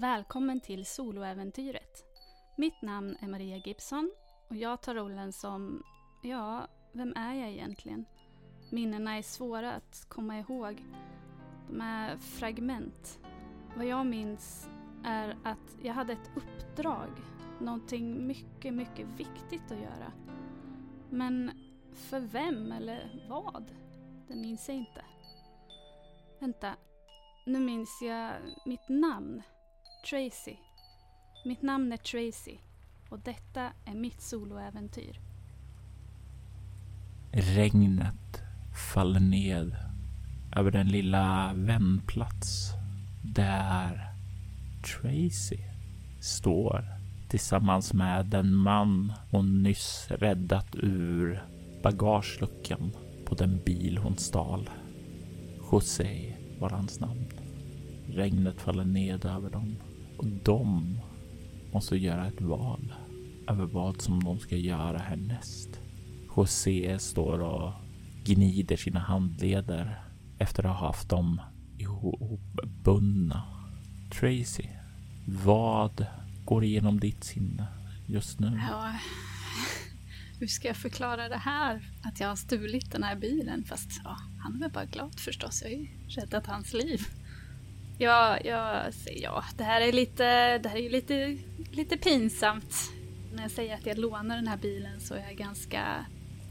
Välkommen till soloäventyret. Mitt namn är Maria Gibson och jag tar rollen som, ja, vem är jag egentligen? Minnena är svåra att komma ihåg. De är fragment. Vad jag minns är att jag hade ett uppdrag. Någonting mycket, mycket viktigt att göra. Men för vem eller vad? Det minns jag inte. Vänta, nu minns jag mitt namn. Tracy. Mitt namn är Tracy och detta är mitt soloäventyr. Regnet faller ned över den lilla vändplats där Tracy står tillsammans med den man hon nyss räddat ur bagageluckan på den bil hon stal. José var hans namn. Regnet faller ned över dem och de måste göra ett val över vad som de ska göra härnäst. José står och gnider sina handleder efter att ha haft dem ihopbundna. Tracy, vad går igenom ditt sinne just nu? Ja, hur ska jag förklara det här? Att jag har stulit den här bilen? Fast ja, han är väl bara glad förstås. Jag har ju räddat hans liv. Ja, ja, ja. Det här är lite, det här är lite, lite pinsamt. När jag säger att jag lånar den här bilen så är jag ganska,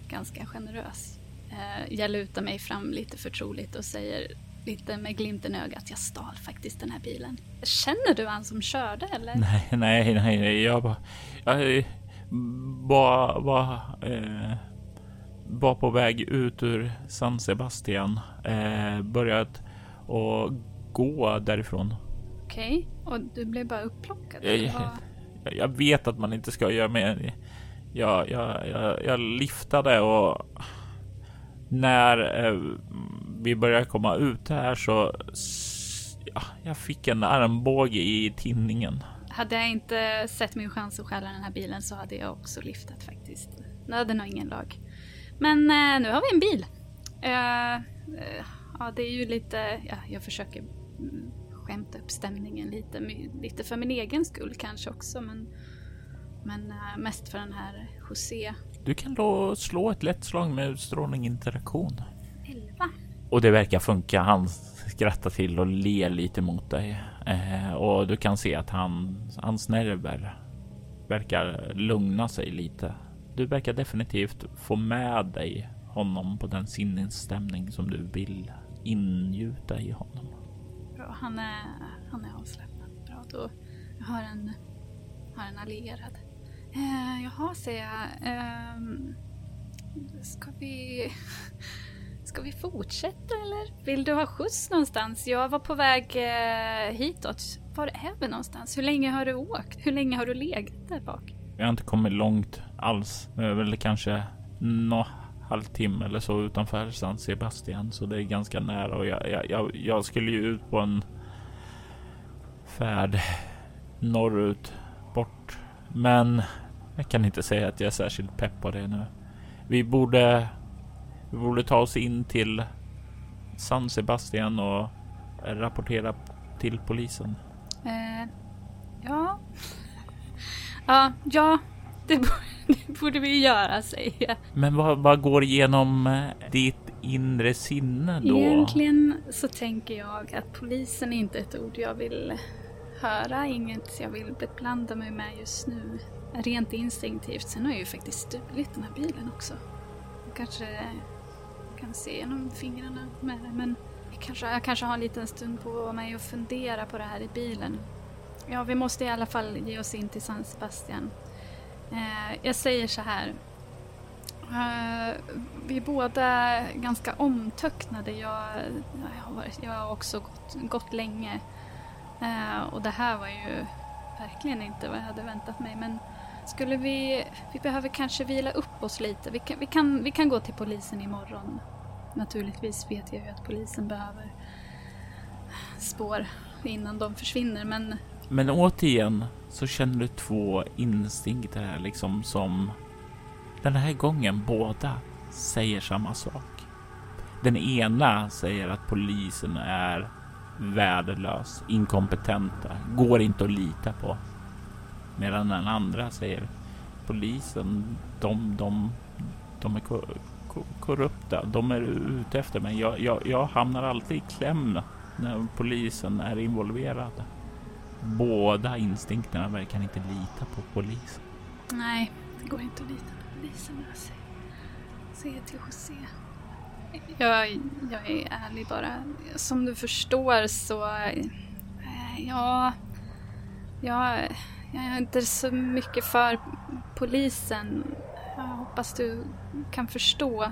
ganska generös. Eh, jag lutar mig fram lite förtroligt och säger lite med glimten i ögat. Jag stal faktiskt den här bilen. Känner du han som körde eller? Nej, nej, nej. Jag bara... Jag var, bara eh, var på väg ut ur San Sebastian. Eh, börjat och gå därifrån. Okej, okay. och du blev bara upplockad? Jag, jag, jag, vet att man inte ska göra mer. Jag, jag, jag, jag liftade och när eh, vi började komma ut här så ja, jag fick en armbåge i tinningen. Hade jag inte sett min chans att stjäla den här bilen så hade jag också liftat faktiskt. Nöden har ingen lag. Men eh, nu har vi en bil. Uh, uh, ja, det är ju lite, ja, jag försöker skämta upp stämningen lite, lite för min egen skull kanske också, men, men uh, mest för den här José. Du kan då slå ett lätt slag med utstrålning interaktion. Elva. Och det verkar funka. Han skrattar till och ler lite mot dig eh, och du kan se att han, hans nerver verkar lugna sig lite. Du verkar definitivt få med dig honom på den sinnesstämning som du vill ingjuta i honom. Bra, han är, han är avslappnad. Bra, då jag har en, har en allierad. Eh, jaha, säger jag. Eh, ska vi... Ska vi fortsätta eller? Vill du ha skjuts någonstans? Jag var på väg eh, hitåt. Var är vi någonstans? Hur länge har du åkt? Hur länge har du legat där bak? Vi har inte kommit långt alls. Det är väl kanske nå halvtimme eller så utanför San Sebastian, så det är ganska nära och jag, jag, jag, jag skulle ju ut på en färd norrut bort. Men jag kan inte säga att jag är särskilt pepp på det nu. Vi borde vi borde ta oss in till San Sebastian och rapportera till polisen. Eh, ja. Ja, ja, det, det borde vi göra, säger jag. Men vad, vad går igenom eh, ditt inre sinne då? Egentligen så tänker jag att polisen är inte ett ord jag vill höra, inget jag vill beblanda mig med just nu. Rent instinktivt. Sen har jag ju faktiskt stulit den här bilen också. Kanske kan se genom fingrarna med det. Men jag kanske, jag kanske har en liten stund på mig att fundera på det här i bilen. Ja, vi måste i alla fall ge oss in till San Sebastian. Eh, jag säger så här. Eh, vi är båda ganska omtöcknade. Jag, jag, har, varit, jag har också gått, gått länge. Eh, och det här var ju verkligen inte vad jag hade väntat mig. Men skulle vi... Vi behöver kanske vila upp oss lite. Vi kan, vi kan, vi kan gå till polisen imorgon. Naturligtvis vet jag ju att polisen behöver spår innan de försvinner, men... Men återigen så känner du två instinkter här liksom som den här gången båda säger samma sak. Den ena säger att polisen är värdelös, inkompetenta, går inte att lita på. Medan den andra säger polisen, de, de, de är korrupta. De är ute efter mig. Jag, jag, jag hamnar alltid i kläm när polisen är involverad. Båda instinkterna verkar inte lita på polisen. Nej, det går inte att lita på polisen. Säger till José. Jag, jag är ärlig bara. Som du förstår så... Eh, ja... Jag, jag är inte så mycket för polisen. Jag hoppas du kan förstå.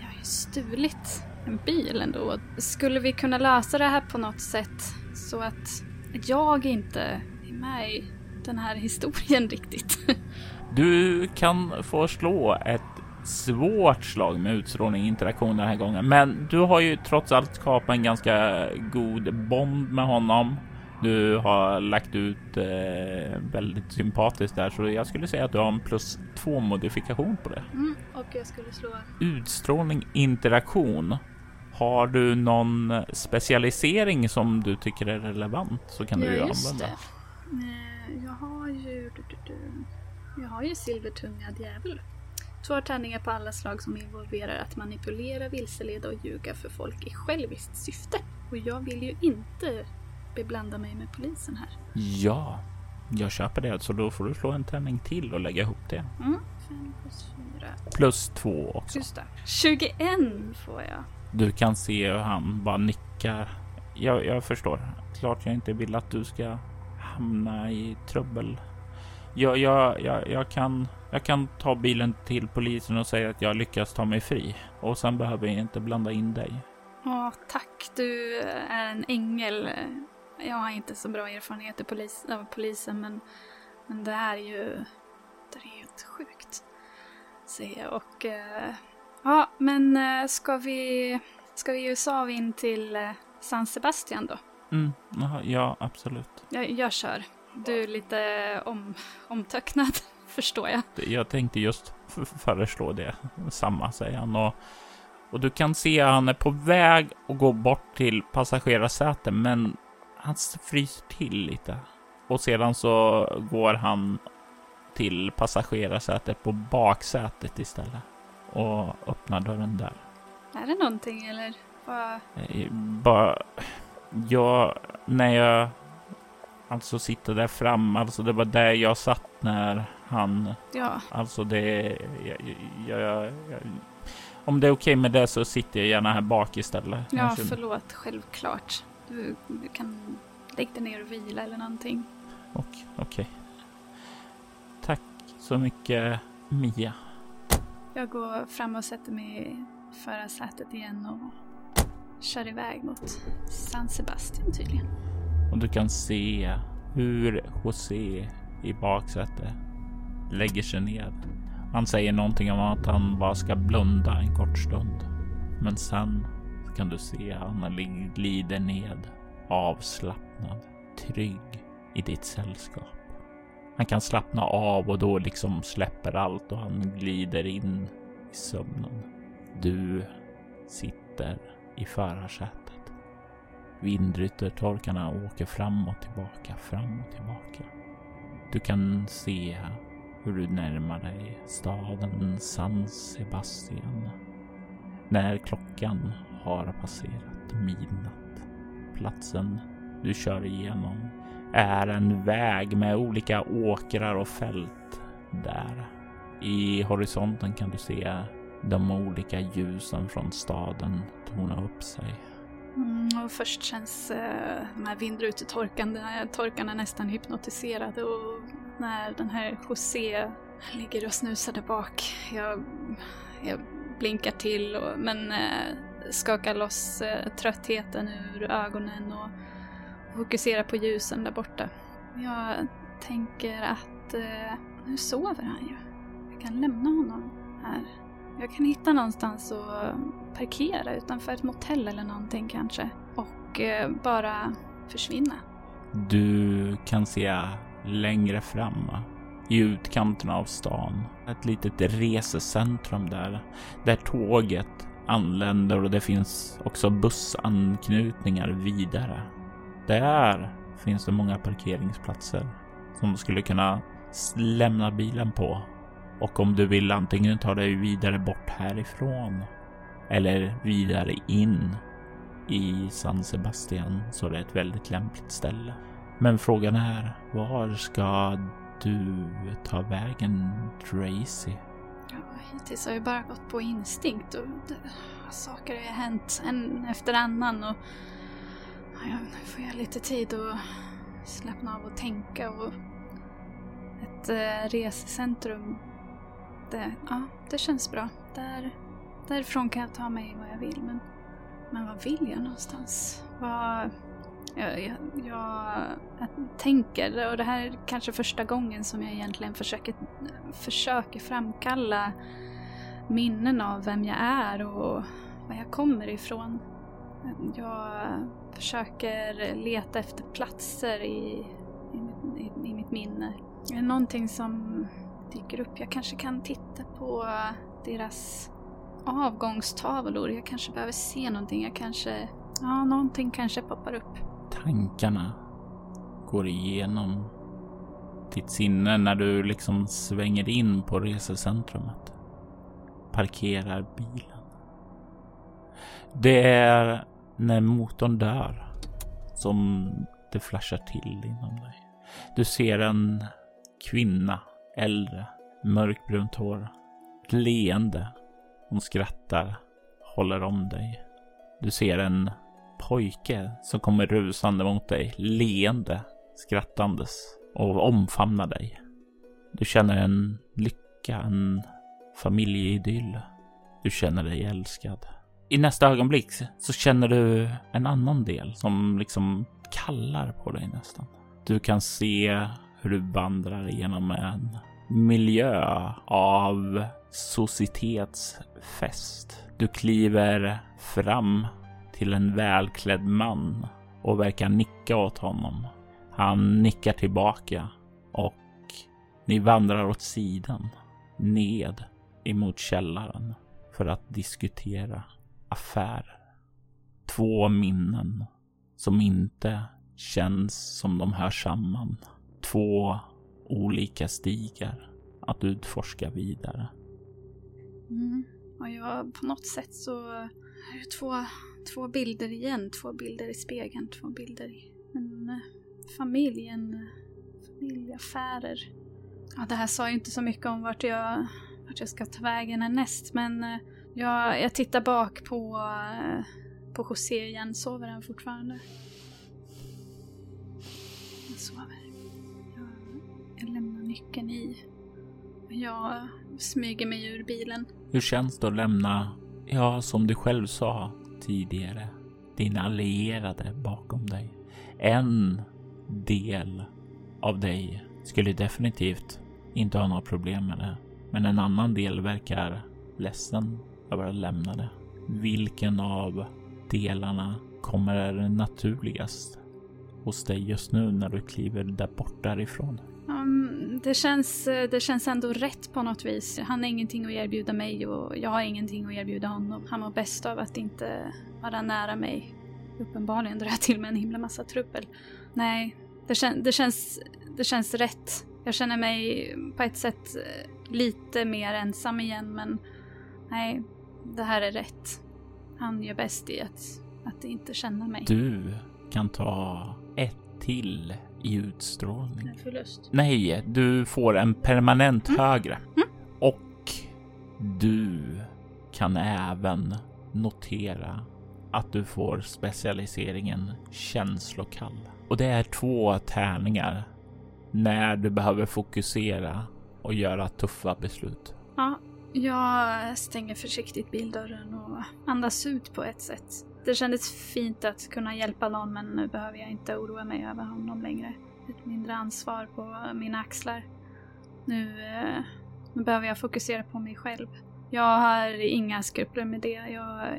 Jag har ju stulit en bil ändå. Skulle vi kunna lösa det här på något sätt så att jag inte är med i den här historien riktigt? Du kan få slå ett svårt slag med utstrålning interaktion den här gången. Men du har ju trots allt skapat en ganska god bond med honom. Du har lagt ut eh, väldigt sympatiskt där, så jag skulle säga att du har en plus två modifikation på det. Mm, och jag skulle slå utstrålning interaktion. Har du någon specialisering som du tycker är relevant så kan ja, du ju använda. Det. Eh, jag har ju... Jag har ju silvertungad djävul. Två tärningar på alla slag som involverar att manipulera, vilseleda och ljuga för folk i själviskt syfte. Och jag vill ju inte beblanda mig med polisen här. Ja, jag köper det. Så då får du slå en tärning till och lägga ihop det. Mm. Fem plus fyra. Plus två också. Just det. 21 får jag. Du kan se hur han bara nickar. Jag, jag förstår. Klart jag inte vill att du ska hamna i trubbel. Jag, jag, jag, jag, kan, jag kan ta bilen till polisen och säga att jag lyckas ta mig fri. Och sen behöver jag inte blanda in dig. Ja, tack. Du är en ängel. Jag har inte så bra erfarenhet polis, av polisen, men, men det här är ju... Det är helt sjukt. Säger jag. Och... Uh, ja, men uh, ska vi... Ska vi av in till uh, San Sebastian då? Mm, ja, absolut. Jag, jag kör. Du är lite om, omtöcknad, förstår jag. Jag tänkte just föreslå det. Samma, säger han. Och, och du kan se att han är på väg att gå bort till passagerarsätet, men han fryser till lite. Och sedan så går han till passagerarsätet på baksätet istället. Och öppnar dörren där. Är det någonting eller? Bara... Bara... Ja, när jag Alltså sitta där fram, alltså det var där jag satt när han... Ja. Alltså det... Jag, jag, jag, om det är okej okay med det så sitter jag gärna här bak istället. Ja, förlåt. Självklart. Du, du kan lägga dig ner och vila eller någonting. Okej. Okay. Tack så mycket, Mia. Jag går fram och sätter mig i förarsätet igen och kör iväg mot San Sebastian tydligen. Och du kan se hur José i baksätet lägger sig ned. Han säger någonting om att han bara ska blunda en kort stund. Men sen kan du se han glider ned avslappnad, trygg i ditt sällskap. Han kan slappna av och då liksom släpper allt och han glider in i sömnen. Du sitter i förarsätet. Vindryttertorkarna åker fram och tillbaka, fram och tillbaka. Du kan se hur du närmar dig staden San Sebastian. När klockan har passerat midnatt. Platsen du kör igenom är en väg med olika åkrar och fält där. I horisonten kan du se de olika ljusen från staden torna upp sig. Mm, och först känns eh, de här vindrutetorkarna nästan hypnotiserade och när den här José ligger och snusar där bak. Jag, jag blinkar till och, men eh, skakar loss eh, tröttheten ur ögonen och fokuserar på ljusen där borta. Jag tänker att eh, nu sover han ju. Jag kan lämna honom här jag kan hitta någonstans att parkera utanför ett motell eller någonting kanske. Och eh, bara försvinna. Du kan se längre fram i utkanten av stan. Ett litet resecentrum där. Där tåget anländer och det finns också bussanknutningar vidare. Där finns det många parkeringsplatser som du skulle kunna lämna bilen på. Och om du vill antingen ta dig vidare bort härifrån eller vidare in i San Sebastian så är det ett väldigt lämpligt ställe. Men frågan är, var ska du ta vägen Tracy? Ja, hittills har jag bara gått på instinkt och det, saker har hänt en efter annan och ja, nu får jag lite tid att slappna av och tänka och ett eh, resecentrum. Det, ja, det känns bra. Där, därifrån kan jag ta mig vad jag vill men, men vad vill jag någonstans? Vad, jag, jag, jag, jag, tänker, och det här är kanske första gången som jag egentligen försöker, försöker framkalla minnen av vem jag är och var jag kommer ifrån. Jag försöker leta efter platser i, i, i, i mitt minne. Är det någonting som dyker upp? Jag kanske kan titta på deras avgångstavlor. Jag kanske behöver se någonting. Jag kanske... Ja, någonting kanske poppar upp. Tankarna går igenom ditt sinne när du liksom svänger in på resecentrumet. Parkerar bilen. Det är när motorn dör som det flashar till inom dig. Du ser en kvinna, äldre, mörkbrunt hår, leende. Hon skrattar, håller om dig. Du ser en pojke som kommer rusande mot dig, leende, skrattandes och omfamnar dig. Du känner en lycka, en familjeidyll. Du känner dig älskad. I nästa ögonblick så känner du en annan del som liksom kallar på dig nästan. Du kan se hur du vandrar genom en miljö av societetsfest. Du kliver fram till en välklädd man och verkar nicka åt honom. Han nickar tillbaka och ni vandrar åt sidan ned emot källaren för att diskutera affärer. Två minnen som inte känns som de hör samman. Två olika stigar att utforska vidare. Mm. Och jag, på något sätt så är det två, två bilder igen. Två bilder i spegeln, två bilder i en eh, familj, en eh, familjeaffärer. Ja, det här sa ju inte så mycket om vart jag, vart jag ska ta vägen härnäst, men eh, jag, jag tittar bak på, eh, på José igen. Sover han fortfarande? Han sover. Jag, jag lämnar nyckeln i. Jag smyger mig ur bilen. Hur känns det att lämna, ja, som du själv sa tidigare, dina allierade bakom dig? En del av dig skulle definitivt inte ha några problem med det, men en annan del verkar ledsen jag bara lämna det. Vilken av delarna kommer naturligast hos dig just nu när du kliver där bort därifrån? Um, det, känns, eh, det känns ändå rätt på något vis. Han har ingenting att erbjuda mig och jag har ingenting att erbjuda honom. Han mår bäst av att inte vara nära mig. Uppenbarligen drar jag till med en himla massa trubbel. Nej, det, kän, det, känns, det känns rätt. Jag känner mig på ett sätt eh, lite mer ensam igen men nej, det här är rätt. Han gör bäst i att, att inte känna mig. Du kan ta ett till i utstrålning. En förlust. Nej, du får en permanent mm. högre. Mm. Och du kan även notera att du får specialiseringen känslokall. Och det är två tärningar när du behöver fokusera och göra tuffa beslut. Ja, jag stänger försiktigt bildörren och andas ut på ett sätt. Det kändes fint att kunna hjälpa någon men nu behöver jag inte oroa mig över honom längre. Ett mindre ansvar på mina axlar. Nu, eh, nu behöver jag fokusera på mig själv. Jag har inga skrupler med det. Jag,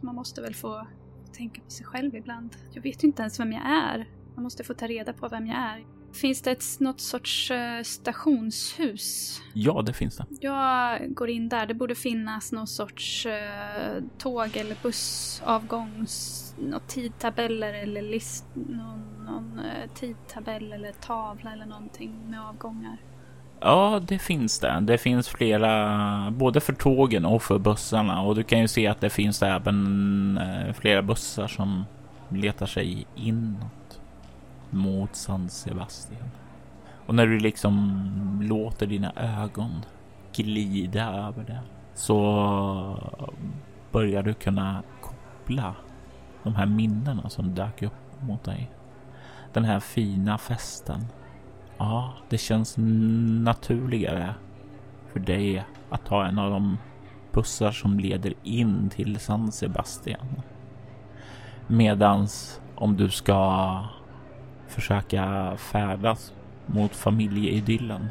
man måste väl få tänka på sig själv ibland. Jag vet inte ens vem jag är. Jag måste få ta reda på vem jag är. Finns det ett, något sorts uh, stationshus? Ja, det finns det. Jag går in där. Det borde finnas någon sorts uh, tåg eller bussavgång. Några tidtabeller eller list, någon, någon uh, tidtabell eller tavla eller någonting med avgångar. Ja, det finns det. Det finns flera, både för tågen och för bussarna. Och du kan ju se att det finns även flera bussar som letar sig inåt mot San Sebastian. Och när du liksom låter dina ögon glida över det så börjar du kunna koppla de här minnena som dök upp mot dig. Den här fina festen. Ja, det känns naturligare för dig att ta en av de bussar som leder in till San Sebastian. Medans om du ska försöka färdas mot familjeidyllen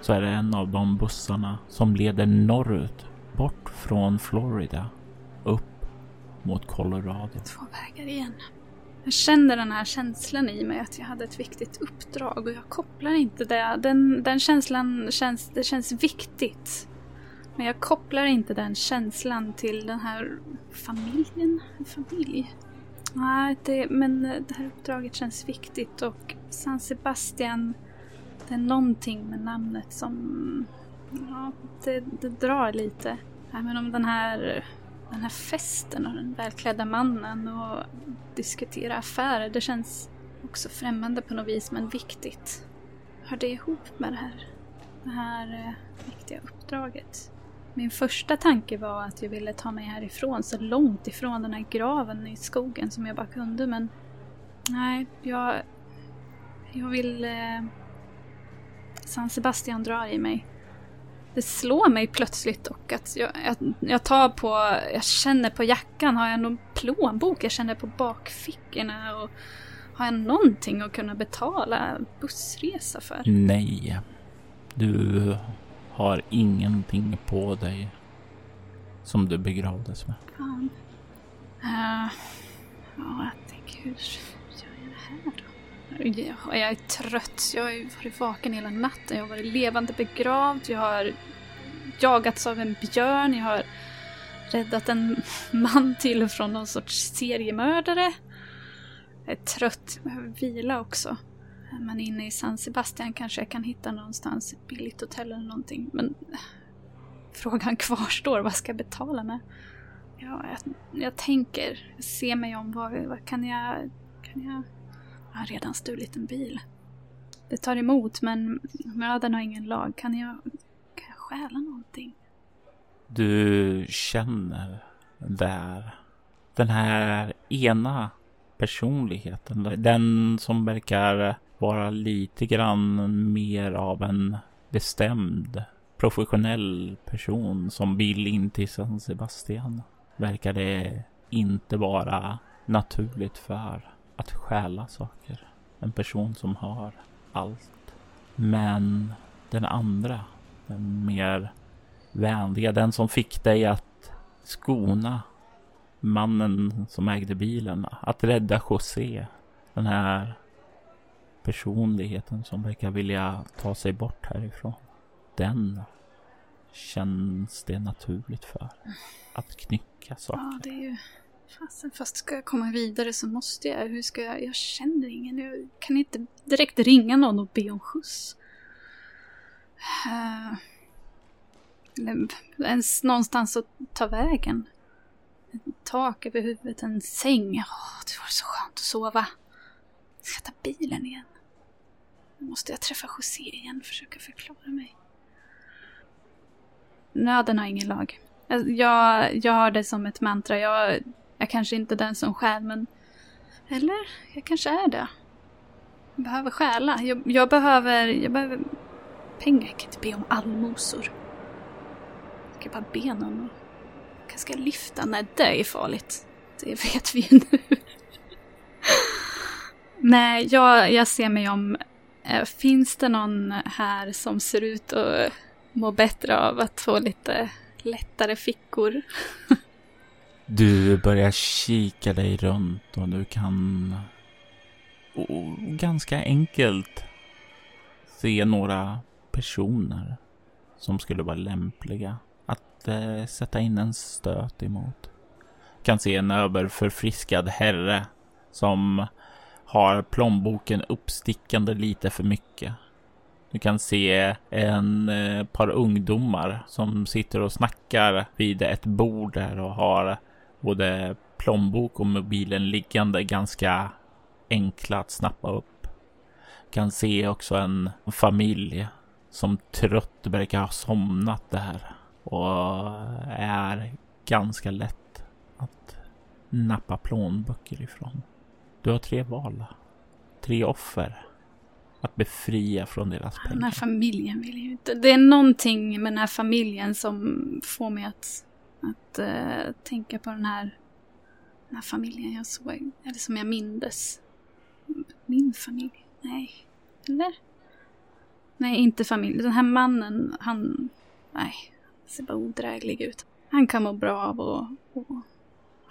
så är det en av de bussarna som leder norrut, bort från Florida, upp mot Colorado. Två vägar igen. Jag känner den här känslan i mig att jag hade ett viktigt uppdrag och jag kopplar inte det. Den, den känslan känns, det känns viktigt. Men jag kopplar inte den känslan till den här familjen. En familj. Nej, det, men eh, det här uppdraget känns viktigt och San Sebastian, det är någonting med namnet som, ja, det, det drar lite. Även om den här, den här festen och den välklädda mannen och diskutera affärer, det känns också främmande på något vis men viktigt. Hör det ihop med det här, det här eh, viktiga uppdraget? Min första tanke var att jag ville ta mig härifrån, så långt ifrån den här graven i skogen som jag bara kunde, men nej, jag... Jag vill... Eh, San Sebastian drar i mig. Det slår mig plötsligt dock att jag, jag, jag, tar på, jag känner på jackan, har jag någon plånbok, jag känner på bakfickorna och har jag någonting att kunna betala bussresa för? Nej. Du har ingenting på dig som du begravdes med. Fan. Uh, ja, jag tänker hur gör jag det här då? Jag, jag är trött. Jag har varit vaken hela natten. Jag har varit levande begravd. Jag har jagats av en björn. Jag har räddat en man till från någon sorts seriemördare. Jag är trött. Jag behöver vila också. Eh, men inne i San Sebastian kanske jag kan hitta någonstans ett billigt hotell eller någonting. Men eh, frågan kvarstår, vad ska jag betala med? Ja, jag, jag tänker, jag ser mig om, vad, vad kan jag... Kan jag... Jag har redan stulit en bil. Det tar emot, men mödan har ingen lag. Kan jag, kan jag stjäla någonting? Du känner där den här ena personligheten. Den som verkar vara lite grann mer av en bestämd professionell person som vill in till San Sebastian. Verkar det inte vara naturligt för att stjäla saker. En person som har allt. Men den andra, den mer vänliga, den som fick dig att skona mannen som ägde bilen, att rädda José. Den här personligheten som verkar vilja ta sig bort härifrån. Den känns det naturligt för. Att knycka saker. Ja, det är ju... Fasen, fast ska jag komma vidare så måste jag. Hur ska jag? Jag känner ingen. Jag kan inte direkt ringa någon och be om skjuts. Uh, eller ens någonstans att ta vägen. Ett tak över huvudet, en säng. Oh, det var så skönt att sova. Bilen igen. Nu måste jag träffa José igen och försöka förklara mig. Nöden har ingen lag. Alltså, jag, jag har det som ett mantra. Jag, jag kanske inte är den som stjäl, men... Eller? Jag kanske är det. Jag behöver stjäla. Jag, jag, behöver, jag behöver pengar. Jag kan inte be om allmosor. Jag kan bara be någon. Jag Kanske ska lyfta? Nej, det är farligt. Det vet vi ju nu. Nej, jag, jag ser mig om eh, finns det någon här som ser ut att må bättre av att få lite lättare fickor? du börjar kika dig runt och du kan och ganska enkelt se några personer som skulle vara lämpliga att eh, sätta in en stöt emot. Kan se en överförfriskad herre som har plånboken uppstickande lite för mycket. Du kan se en eh, par ungdomar som sitter och snackar vid ett bord där och har både plånbok och mobilen liggande ganska enkla att snappa upp. Du Kan se också en familj som trött verkar ha somnat där och är ganska lätt att nappa plånböcker ifrån. Du har tre val. Tre offer att befria från deras pengar. Den här familjen vill ju inte... Det är någonting med den här familjen som får mig att, att uh, tänka på den här, den här familjen jag såg, eller som jag mindes. Min familj? Nej. Eller? Nej, inte familj. Den här mannen, han... Nej, ser bara odräglig ut. Han kan må bra av att ha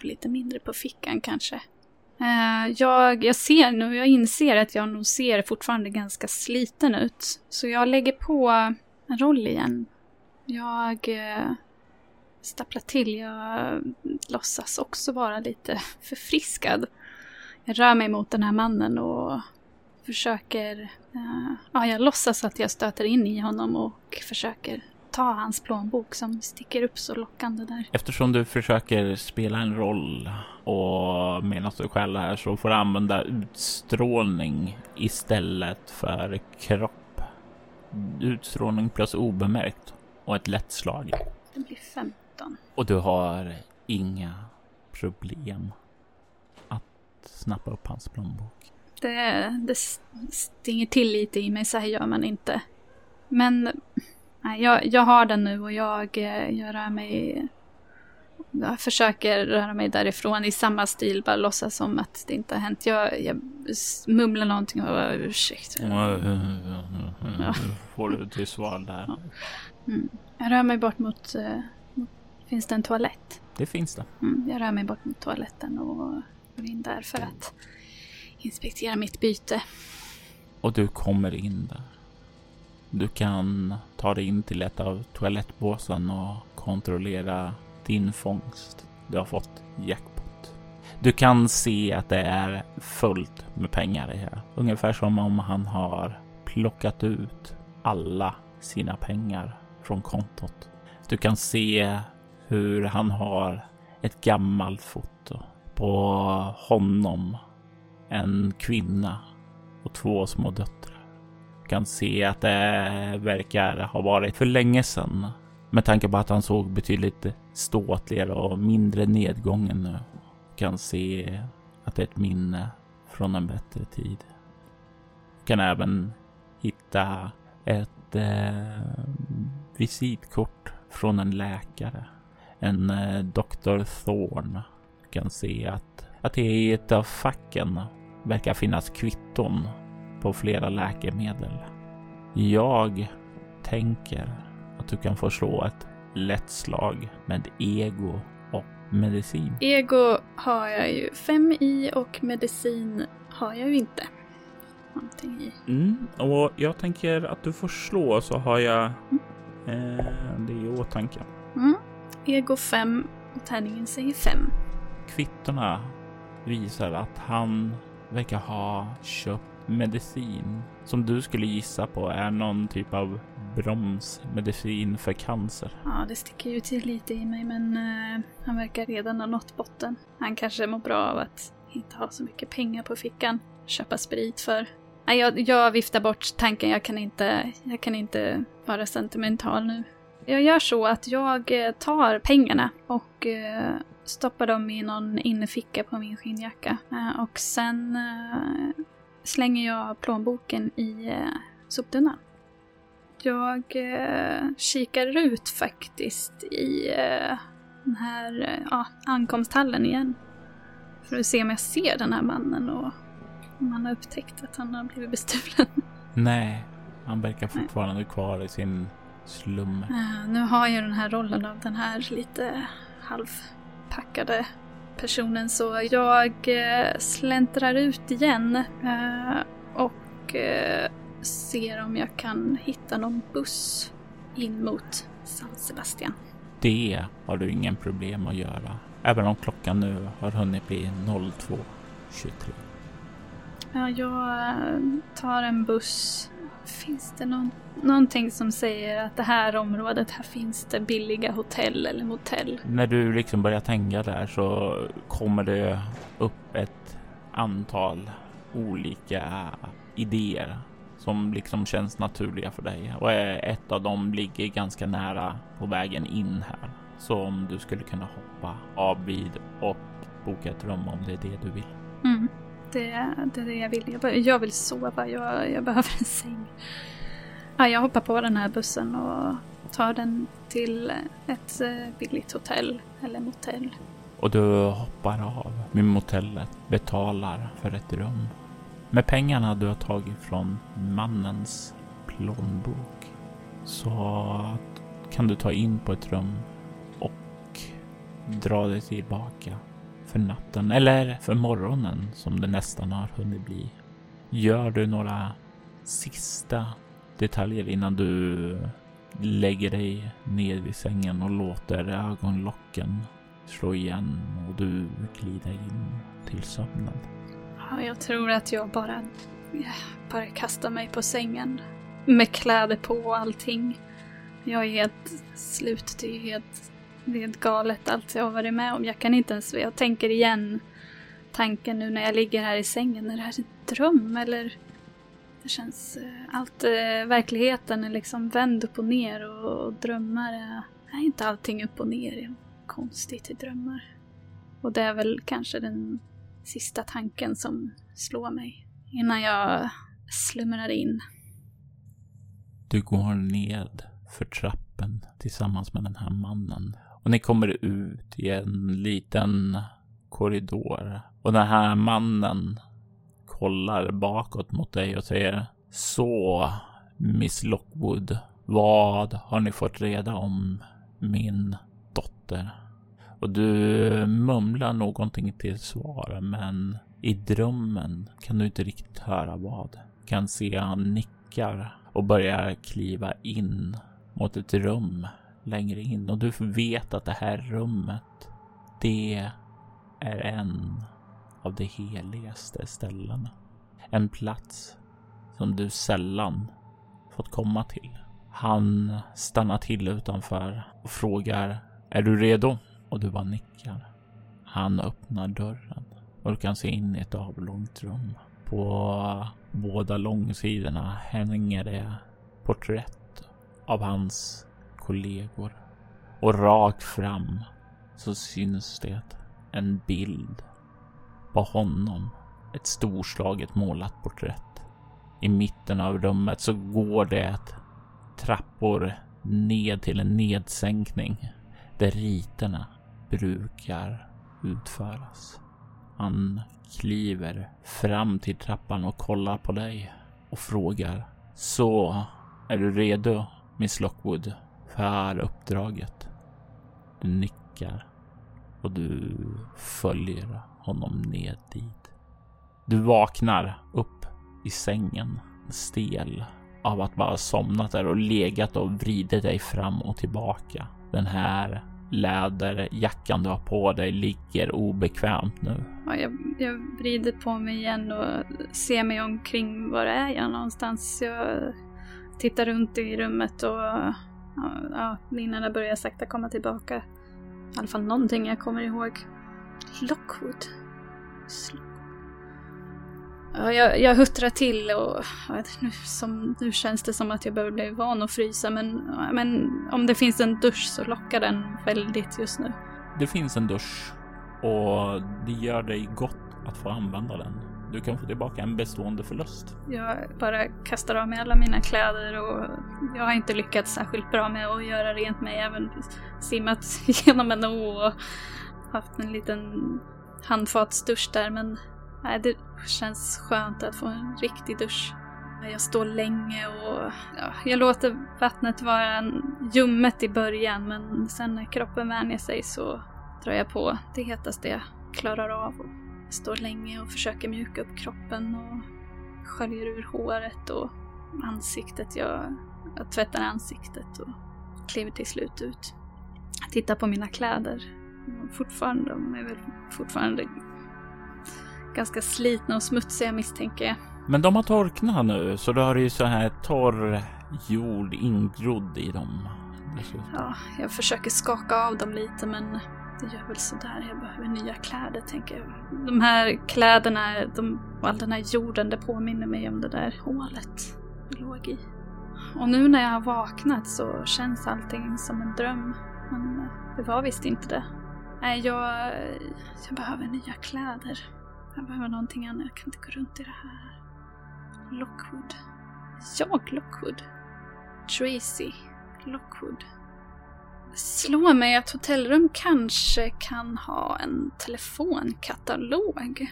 lite mindre på fickan kanske. Eh, jag, jag ser nu, jag inser att jag nog ser fortfarande ganska sliten ut. Så jag lägger på en roll igen. Jag eh, stapplar till, jag låtsas också vara lite förfriskad. Jag rör mig mot den här mannen och försöker... Eh, ja, jag låtsas att jag stöter in i honom och försöker ta hans plånbok som sticker upp så lockande där. Eftersom du försöker spela en roll och medan du skäller här så får du använda utstrålning istället för kropp. Utstrålning plus obemärkt och ett lätt slag. Det blir 15. Och du har inga problem att snappa upp hans plånbok. Det, det stinger till lite i mig, så här gör man inte. Men Nej, jag, jag har den nu och jag, eh, jag rör mig... Jag försöker röra mig därifrån i samma stil, bara låtsas som att det inte har hänt. Jag, jag mumlar någonting och ursäkta. Ja. Får du till svar där. Ja. Mm. Jag rör mig bort mot, uh, mot... Finns det en toalett? Det finns det. Mm, jag rör mig bort mot toaletten och går in där för att inspektera mitt byte. Och du kommer in där. Du kan ta dig in till ett av toalettbåsen och kontrollera din fångst. Du har fått jackpot. Du kan se att det är fullt med pengar i här. Ungefär som om han har plockat ut alla sina pengar från kontot. Du kan se hur han har ett gammalt foto på honom, en kvinna och två små döttrar kan se att det verkar ha varit för länge sedan. Med tanke på att han såg betydligt ståtligare och mindre nedgången nu. Kan se att det är ett minne från en bättre tid. Kan även hitta ett eh, visitkort från en läkare. En eh, Dr. Thorn. Kan se att, att det i ett av facken verkar finnas kvitton på flera läkemedel. Jag tänker att du kan få slå ett lätt slag med ego och medicin. Ego har jag ju fem i och medicin har jag ju inte. Någonting i. Mm, och jag tänker att du får slå så har jag mm. eh, det i åtanke. Mm. Ego 5 och tärningen säger 5. Kvittorna visar att han verkar ha köpt medicin som du skulle gissa på är någon typ av bromsmedicin för cancer. Ja, det sticker ju till lite i mig, men uh, han verkar redan ha nått botten. Han kanske mår bra av att inte ha så mycket pengar på fickan. Köpa sprit för. Nej, jag, jag viftar bort tanken. Jag kan, inte, jag kan inte vara sentimental nu. Jag gör så att jag eh, tar pengarna och uh, stoppar dem i någon innerficka på min skinnjacka. Uh, och sen slänger jag plånboken i eh, soptunnan. Jag eh, kikar ut faktiskt i eh, den här eh, ankomsthallen igen. För att se om jag ser den här mannen och om han har upptäckt att han har blivit bestulen. Nej, han verkar fortfarande Nej. kvar i sin slum. Uh, nu har jag den här rollen av den här lite halvpackade personen så jag eh, släntrar ut igen eh, och eh, ser om jag kan hitta någon buss in mot San Sebastian. Det har du ingen problem att göra, även om klockan nu har hunnit bli 02.23. Ja, jag tar en buss. Finns det någon, någonting som säger att det här området, här finns det billiga hotell eller motell? När du liksom börjar tänka där så kommer det upp ett antal olika idéer som liksom känns naturliga för dig och ett av dem ligger ganska nära på vägen in här. Så om du skulle kunna hoppa av vid och boka ett rum om det är det du vill. Mm. Det, det är det jag vill. Jag, jag vill sova. Jag, jag behöver en säng. Ja, jag hoppar på den här bussen och tar den till ett eh, billigt hotell eller motell. Och du hoppar av med motellet, betalar för ett rum. Med pengarna du har tagit från mannens plånbok så kan du ta in på ett rum och dra dig tillbaka för natten eller för morgonen som det nästan har hunnit bli. Gör du några sista detaljer innan du lägger dig ned vid sängen och låter ögonlocken slå igen och du glider in till sömnen. Ja, jag tror att jag bara, eh, bara kastar mig på sängen med kläder på och allting. Jag är helt slut. Det är helt det är helt galet allt jag har varit med om. Jag kan inte ens, jag tänker igen tanken nu när jag ligger här i sängen. Är det här en dröm eller? Det känns, eh, allt, eh, verkligheten är liksom vänd upp och ner och, och drömmar är, är inte allting upp och ner. Det är konstigt i drömmar. Och det är väl kanske den sista tanken som slår mig innan jag slumrar in. Du går ned för trappen tillsammans med den här mannen och ni kommer ut i en liten korridor. Och den här mannen kollar bakåt mot dig och säger Så, Miss Lockwood, vad har ni fått reda om min dotter? Och du mumlar någonting till svar, men i drömmen kan du inte riktigt höra vad. Kan se han nickar och börjar kliva in mot ett rum längre in och du vet att det här rummet, det är en av de heligaste ställena. En plats som du sällan fått komma till. Han stannar till utanför och frågar Är du redo? Och du bara nickar. Han öppnar dörren och du kan se in i ett avlångt rum. På båda långsidorna hänger det porträtt av hans kollegor. Och rakt fram så syns det en bild på honom. Ett storslaget målat porträtt. I mitten av rummet så går det trappor ned till en nedsänkning där riterna brukar utföras. Han kliver fram till trappan och kollar på dig och frågar. Så, är du redo, Miss Lockwood? För uppdraget. Du nickar och du följer honom ned dit. Du vaknar upp i sängen, stel av att bara somnat där och legat och vridit dig fram och tillbaka. Den här läderjackan du har på dig ligger obekvämt nu. Ja, jag, jag vrider på mig igen och ser mig omkring. Var är jag någonstans? Jag tittar runt i rummet och Ja, minnena börjar sakta komma tillbaka. I alla fall någonting jag kommer ihåg. Lockwood. Ja, jag, jag huttrar till och nu, som, nu känns det som att jag behöver bli van att frysa men, men om det finns en dusch så lockar den väldigt just nu. Det finns en dusch och det gör dig gott att få använda den. Du kan få tillbaka en bestående förlust. Jag bara kastar av mig alla mina kläder och jag har inte lyckats särskilt bra med att göra rent mig. Även simmat genom en å och haft en liten handfatsdusch där men nej, det känns skönt att få en riktig dusch. Jag står länge och ja, jag låter vattnet vara ljummet i början men sen när kroppen vänjer sig så drar jag på det hetaste jag klarar av att stå länge och försöker mjuka upp kroppen och sköljer ur håret och ansiktet. Jag, jag tvättar ansiktet och kliver till slut ut. Jag tittar på mina kläder. Fortfarande, de är väl fortfarande ganska slitna och smutsiga misstänker jag. Men de har torknat nu, så då har du ju så här torr jord ingrodd i dem. Ja, jag försöker skaka av dem lite men det gör väl sådär. Jag behöver nya kläder tänker jag. De här kläderna de, och all den här jorden, det påminner mig om det där hålet jag låg i. Och nu när jag har vaknat så känns allting som en dröm. Men eh, det var visst inte det. Nej, jag, jag behöver nya kläder. Jag behöver någonting annat. Jag kan inte gå runt i det här. Lockwood. Jag Lockwood. Tracy Lockwood. Slår mig att hotellrum kanske kan ha en telefonkatalog.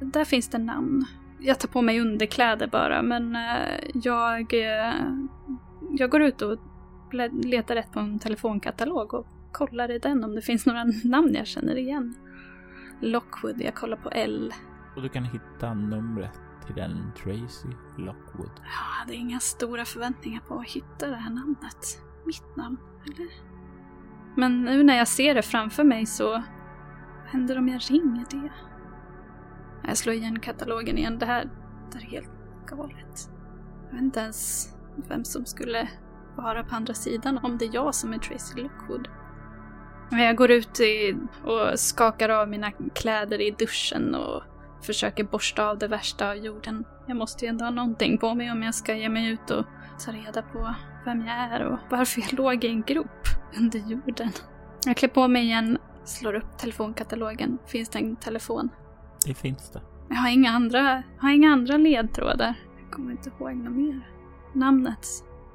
Där finns det namn. Jag tar på mig underkläder bara, men eh, jag... Eh, jag går ut och letar rätt på en telefonkatalog och kollar i den om det finns några namn jag känner igen. Lockwood, jag kollar på L. Och du kan hitta numret till den Tracy Lockwood. Jag hade inga stora förväntningar på att hitta det här namnet. Mitt namn, eller? Men nu när jag ser det framför mig så... Vad händer om jag ringer det? Jag slår igen katalogen igen. Det här, det här är helt galet. Jag vet inte ens vem som skulle vara på andra sidan om det är jag som är Tracy Lockwood. Jag går ut i, och skakar av mina kläder i duschen och försöker borsta av det värsta av jorden. Jag måste ju ändå ha någonting på mig om jag ska ge mig ut och ta reda på vem jag är och varför jag låg i en grop under jorden. Jag klär på mig igen, slår upp telefonkatalogen. Finns det en telefon? Det finns det. Jag har inga andra, har inga andra ledtrådar. Jag kommer inte ihåg något mer. Namnet?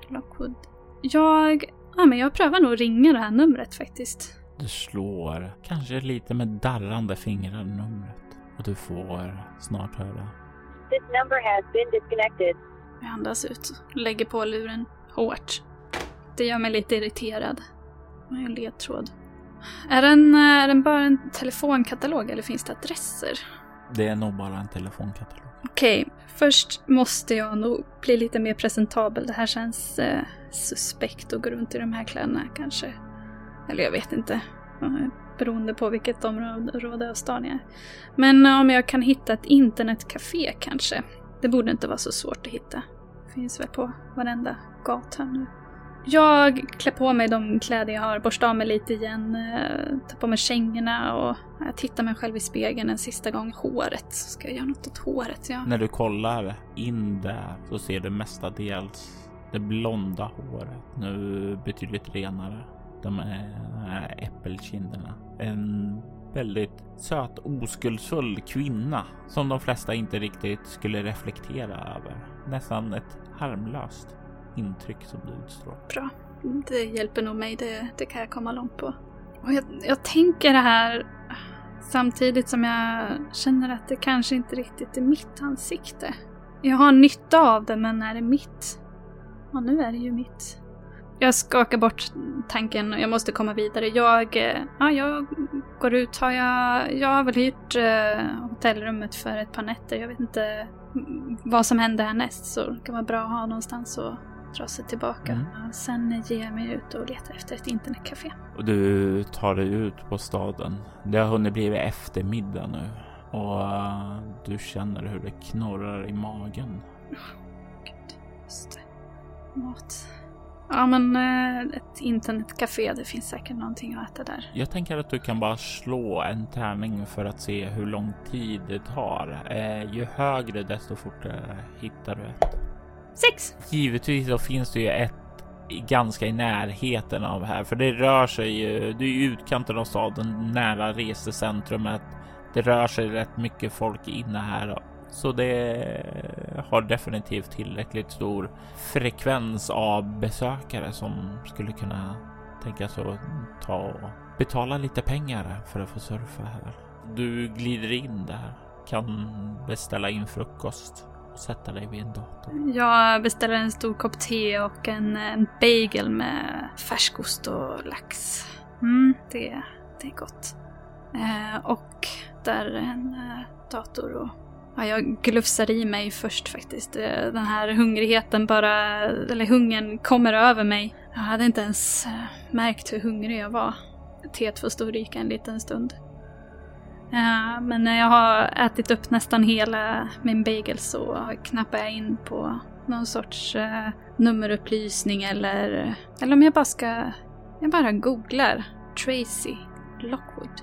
Lockwood. Jag... Ja, men jag prövar nog ringa det här numret faktiskt. Du slår, kanske lite med darrande fingrar, numret. Och du får snart höra. This number has been disconnected. Jag andas ut, lägger på luren hårt. Det gör mig lite irriterad. Vad är en ledtråd? Är den, är den bara en telefonkatalog eller finns det adresser? Det är nog bara en telefonkatalog. Okej, okay. först måste jag nog bli lite mer presentabel. Det här känns eh, suspekt att gå runt i de här kläderna kanske. Eller jag vet inte. Beroende på vilket område av stan jag är. Men om jag kan hitta ett internetcafé kanske. Det borde inte vara så svårt att hitta. Finns väl på varenda gata nu. Jag klär på mig de kläder jag har, borstar av mig lite igen, eh, tar på mig kängorna och jag tittar mig själv i spegeln en sista gång. Håret, ska jag göra något åt håret? Ja. När du kollar in där så ser du mestadels det blonda håret. Nu betydligt renare. De är äppelkinderna. En väldigt söt, oskuldsfull kvinna som de flesta inte riktigt skulle reflektera över. Nästan ett harmlöst intryck som du utstrålar. Bra. Det hjälper nog mig. Det, det kan jag komma långt på. Och jag, jag tänker det här samtidigt som jag känner att det kanske inte riktigt är mitt ansikte. Jag har nytta av det, men är det mitt? Ja, nu är det ju mitt. Jag skakar bort tanken och jag måste komma vidare. Jag, eh, ja, jag går ut. Har jag, jag har väl hyrt eh, hotellrummet för ett par nätter. Jag vet inte vad som händer härnäst så det kan vara bra att ha någonstans att dra sig tillbaka. Mm. Sen ger jag mig ut och letar efter ett internetcafé. Och du tar dig ut på staden. Det har hunnit bli eftermiddag nu och uh, du känner hur det knorrar i magen. Oh, Gud, just det. Mat. Ja, men eh, ett internetcafé, det finns säkert någonting att äta där. Jag tänker att du kan bara slå en tärning för att se hur lång tid det tar. Eh, ju högre desto fortare hittar du ett. Sex! Givetvis så finns det ju ett ganska i närheten av här, för det rör sig ju. Du är i utkanten av staden nära resecentrumet. Det rör sig rätt mycket folk inne här så det har definitivt tillräckligt stor frekvens av besökare som skulle kunna tänka sig att ta och betala lite pengar för att få surfa här. Du glider in där, kan beställa in frukost och sätta dig vid en dator. Jag beställer en stor kopp te och en, en bagel med färskost och lax. Mm, det, det är gott. Eh, och är en eh, dator och ja, jag glufsar i mig först faktiskt. Eh, den här hungrigheten bara, eller hungern kommer över mig. Jag hade inte ens eh, märkt hur hungrig jag var. Teet får stå och ryka en liten stund. Ja, men när jag har ätit upp nästan hela min bagel så knappar jag in på någon sorts eh, nummerupplysning eller, eller om jag bara ska, jag bara googlar Tracy Lockwood.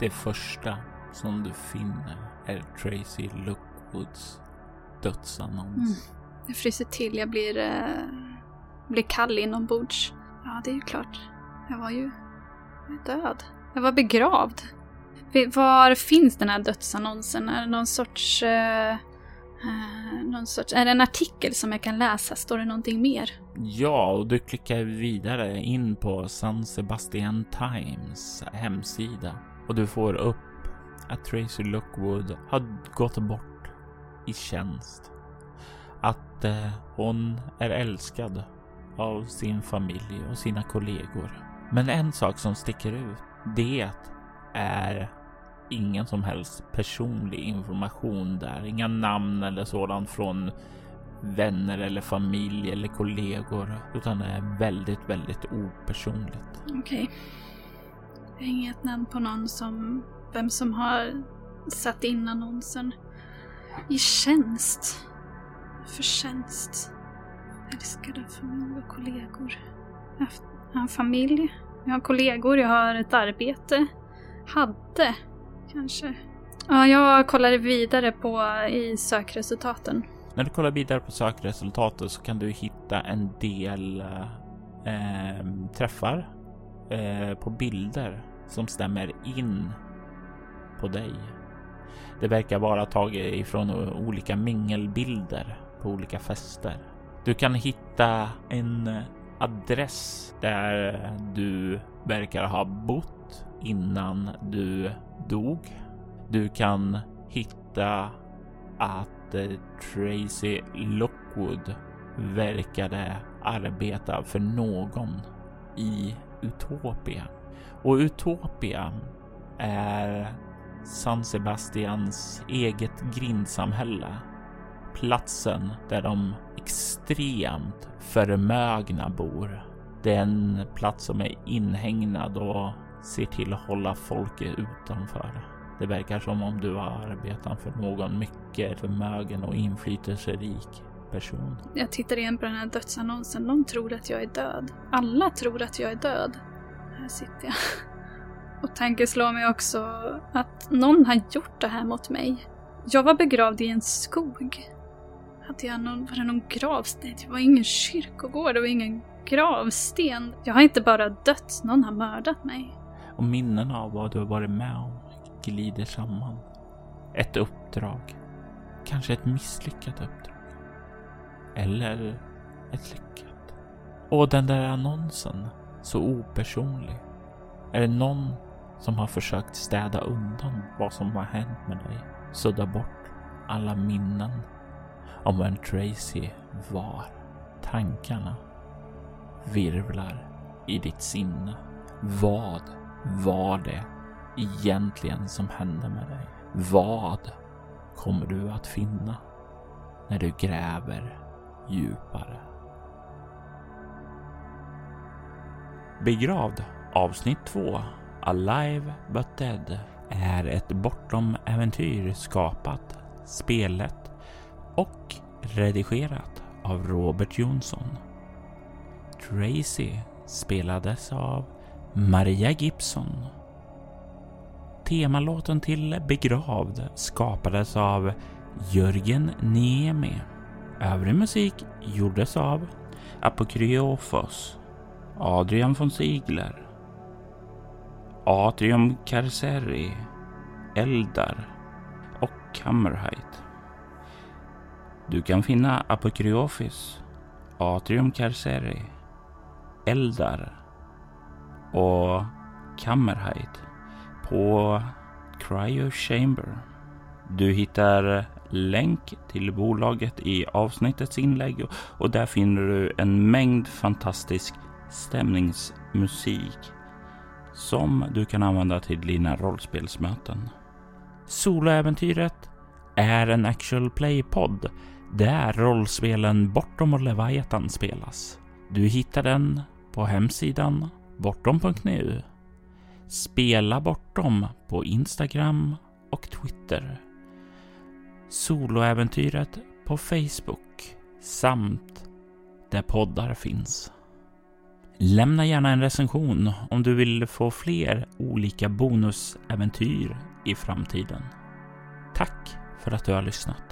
Det första som du finner är Tracy Lockwoods dödsannons. Mm. Jag fryser till, jag blir, uh, blir kall inombords. Ja, det är ju klart. Jag var ju död. Jag var begravd. Var finns den här dödsannonsen? Är det någon sorts... Uh, uh, någon sorts... Är det en artikel som jag kan läsa? Står det någonting mer? Ja, och du klickar vidare in på San Sebastian Times hemsida och du får upp att Tracy Lockwood har gått bort i tjänst. Att eh, hon är älskad av sin familj och sina kollegor. Men en sak som sticker ut, det är ingen som helst personlig information där. Inga namn eller sådant från vänner eller familj eller kollegor, utan det är väldigt, väldigt opersonligt. Okej. Okay. Inget namn på någon som, vem som har satt in annonsen. I tjänst. Förtjänst. Älskade familj och kollegor. Jag har en familj. Jag har kollegor, jag har ett arbete. Hade kanske. Ja, jag kollade vidare på i sökresultaten. När du kollar vidare på sökresultatet så kan du hitta en del eh, ehm, träffar eh, på bilder som stämmer in på dig. Det verkar vara taget ifrån olika mingelbilder på olika fester. Du kan hitta en adress där du verkar ha bott innan du dog. Du kan hitta att Tracy Lockwood verkade arbeta för någon i Utopia. Och Utopia är San Sebastians eget grindsamhälle. Platsen där de extremt förmögna bor. Det är en plats som är inhägnad och ser till att hålla folket utanför. Det verkar som om du har arbetat för någon mycket förmögen och inflytelserik person. Jag tittar igen på den här dödsannonsen. De tror att jag är död. Alla tror att jag är död. Här sitter jag. Och tanken slår mig också att någon har gjort det här mot mig. Jag var begravd i en skog. Hade jag någon, var det någon gravsten? Det var ingen kyrkogård, det var ingen gravsten. Jag har inte bara dött, någon har mördat mig och minnen av vad du har varit med om glider samman. Ett uppdrag. Kanske ett misslyckat uppdrag. Eller ett lyckat. Och den där annonsen, så opersonlig. Är det någon som har försökt städa undan vad som har hänt med dig? Sudda bort alla minnen om vem Tracy var. Tankarna virvlar i ditt sinne. Vad var det egentligen som hände med dig? Vad kommer du att finna när du gräver djupare? Begravd avsnitt 2 Alive but Dead är ett bortom äventyr skapat, spelet och redigerat av Robert Jonsson. Tracy spelades av Maria Gibson. Temalåten till Begravd skapades av Jörgen Niemi. Övrig musik gjordes av Apokryofos, Adrian von Ziegler, Atrium Carceri, Eldar och Hammerheit. Du kan finna Apokryofis, Atrium Carceri, Eldar och Kammerheit på Cryo Chamber. Du hittar länk till bolaget i avsnittets inlägg och där finner du en mängd fantastisk stämningsmusik som du kan använda till dina rollspelsmöten. Soloäventyret är en actual play-podd där rollspelen Bortom och Leviathan spelas. Du hittar den på hemsidan bortom.nu. Spela Bortom på Instagram och Twitter. Soloäventyret på Facebook samt där poddar finns. Lämna gärna en recension om du vill få fler olika bonusäventyr i framtiden. Tack för att du har lyssnat.